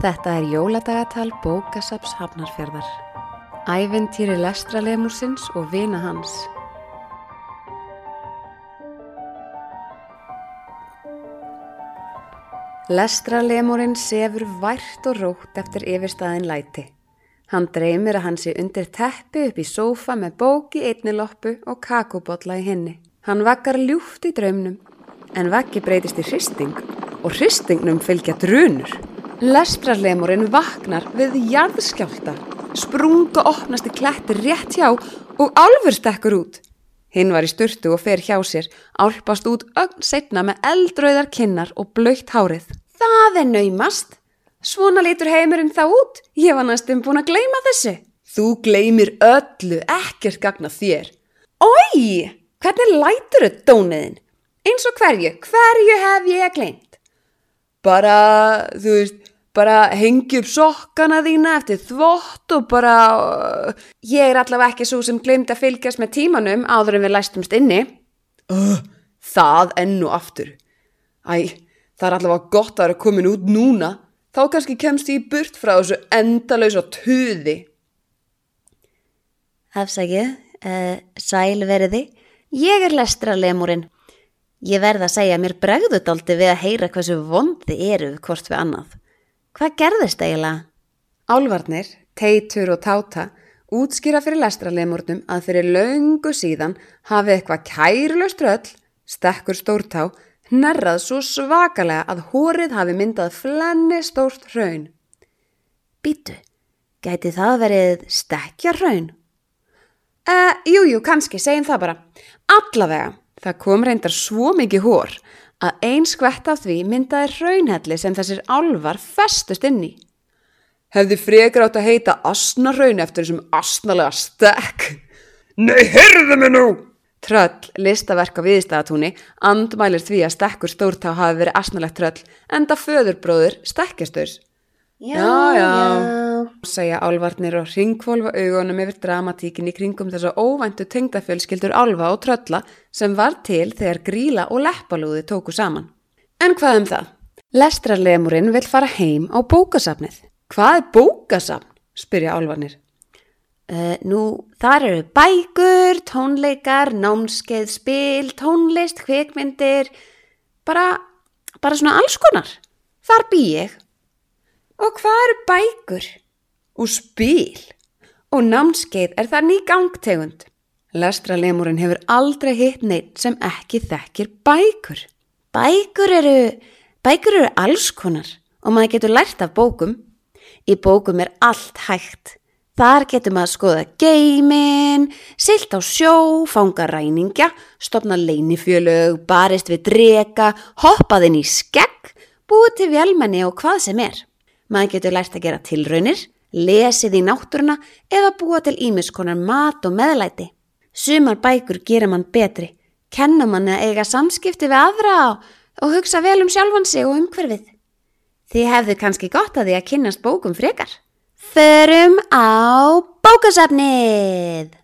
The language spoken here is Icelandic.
Þetta er jóladagatal bókasaps Hafnarfjörðar. Æventýri lestralemusins og vina hans. Lestralemurinn sefur vært og rótt eftir yfirstaðin læti. Hann dreymir að hann sé undir teppi upp í sófa með bóki einniloppu og kakobotla í henni. Hann vakkar ljúft í draumnum, en vakki breytist í hristing og hristingnum fylgja drunur. Lestrarlemurinn vaknar við jarðskjálta, sprunga opnast í kletti rétt hjá og álfur stekkur út. Hinn var í sturtu og fer hjá sér, álpast út ögn setna með eldrauðar kinnar og blöytt hárið. Það er naumast. Svona lítur heimurinn þá út. Ég var næstum búin að gleyma þessu. Þú gleymir öllu, ekkert gagna þér. Ói, hvernig lætur þau dóniðin? Eins og hverju, hverju hef ég gleymt? Bara, þú veist, bara hengi upp sokkana þína eftir þvott og bara... Ég er allavega ekki svo sem gleymd að fylgjast með tímanum áður en við læstumst inni. Uh, það ennu aftur. Æ, það er allavega gott að vera komin út núna. Þá kannski kemst ég burt frá þessu endalauðs og tuði. Afsækið, uh, sæl veriði. Ég er lestralemurinn. Ég verð að segja mér bregðut aldrei við að heyra hversu vondi eru hvort við annað. Hvað gerðist eiginlega? Álvarnir, teitur og táta útskýra fyrir lestralemurnum að fyrir laungu síðan hafi eitthvað kærlaust röll, stekkur stórtá, hnerrað svo svakalega að hórið hafi myndað flenni stórt hraun. Býtu, gæti það verið stekja hraun? Uh, jú, jú, kannski, segjum það bara. Allavega, það kom reyndar svo mikið hór að ein skvett af því myndaði hraunhelli sem þessir álvar festust inn í. Hefði frekar átt að heita asnarraun eftir þessum asnalega stekk. Nei, heyrðu mig nú! Tröll, listaverk á viðstæðatúni, andmælir því að stekkur stórtá hafi verið asnalegt tröll, enda föðurbróður stekkjastörs. Já, já, segja álvarnir og ringkvolfa augunum yfir dramatíkin í kringum þess að óvæntu tengdafjölskyldur álva og trölla sem var til þegar gríla og leppalúði tóku saman. En hvað um það? Lestrarlemurinn vil fara heim á bókasafnið. Hvað er bókasafn? spyrja álvarnir. Uh, nú, þar eru bækur, tónleikar, námskeið, spil, tónlist, kvikmyndir, bara, bara svona alls konar. Þar bý ég. Og hvað eru bækur? Og spil? Og námskeið er það ný gangtegund. Lestralemurinn hefur aldrei hitt neitt sem ekki þekkir bækur. Bækur eru, bækur eru alls konar og maður getur lært af bókum. Í bókum er allt hægt. Þar getur maður að skoða geimin, silt á sjó, fanga ræningja, stopna leinifjölög, barist við drega, hoppað inn í skegg, búið til vjálmenni og hvað sem er. Maður getur lært að gera tilraunir, lesið í náttúruna eða búa til ímiskonar mat og meðlæti. Sumar bækur gera mann betri, kenna mann að eiga samskipti við aðra og hugsa vel um sjálfan sig og umhverfið. Þið hefðu kannski gott að því að kynnast bókum frekar. Förum á bókasafnið!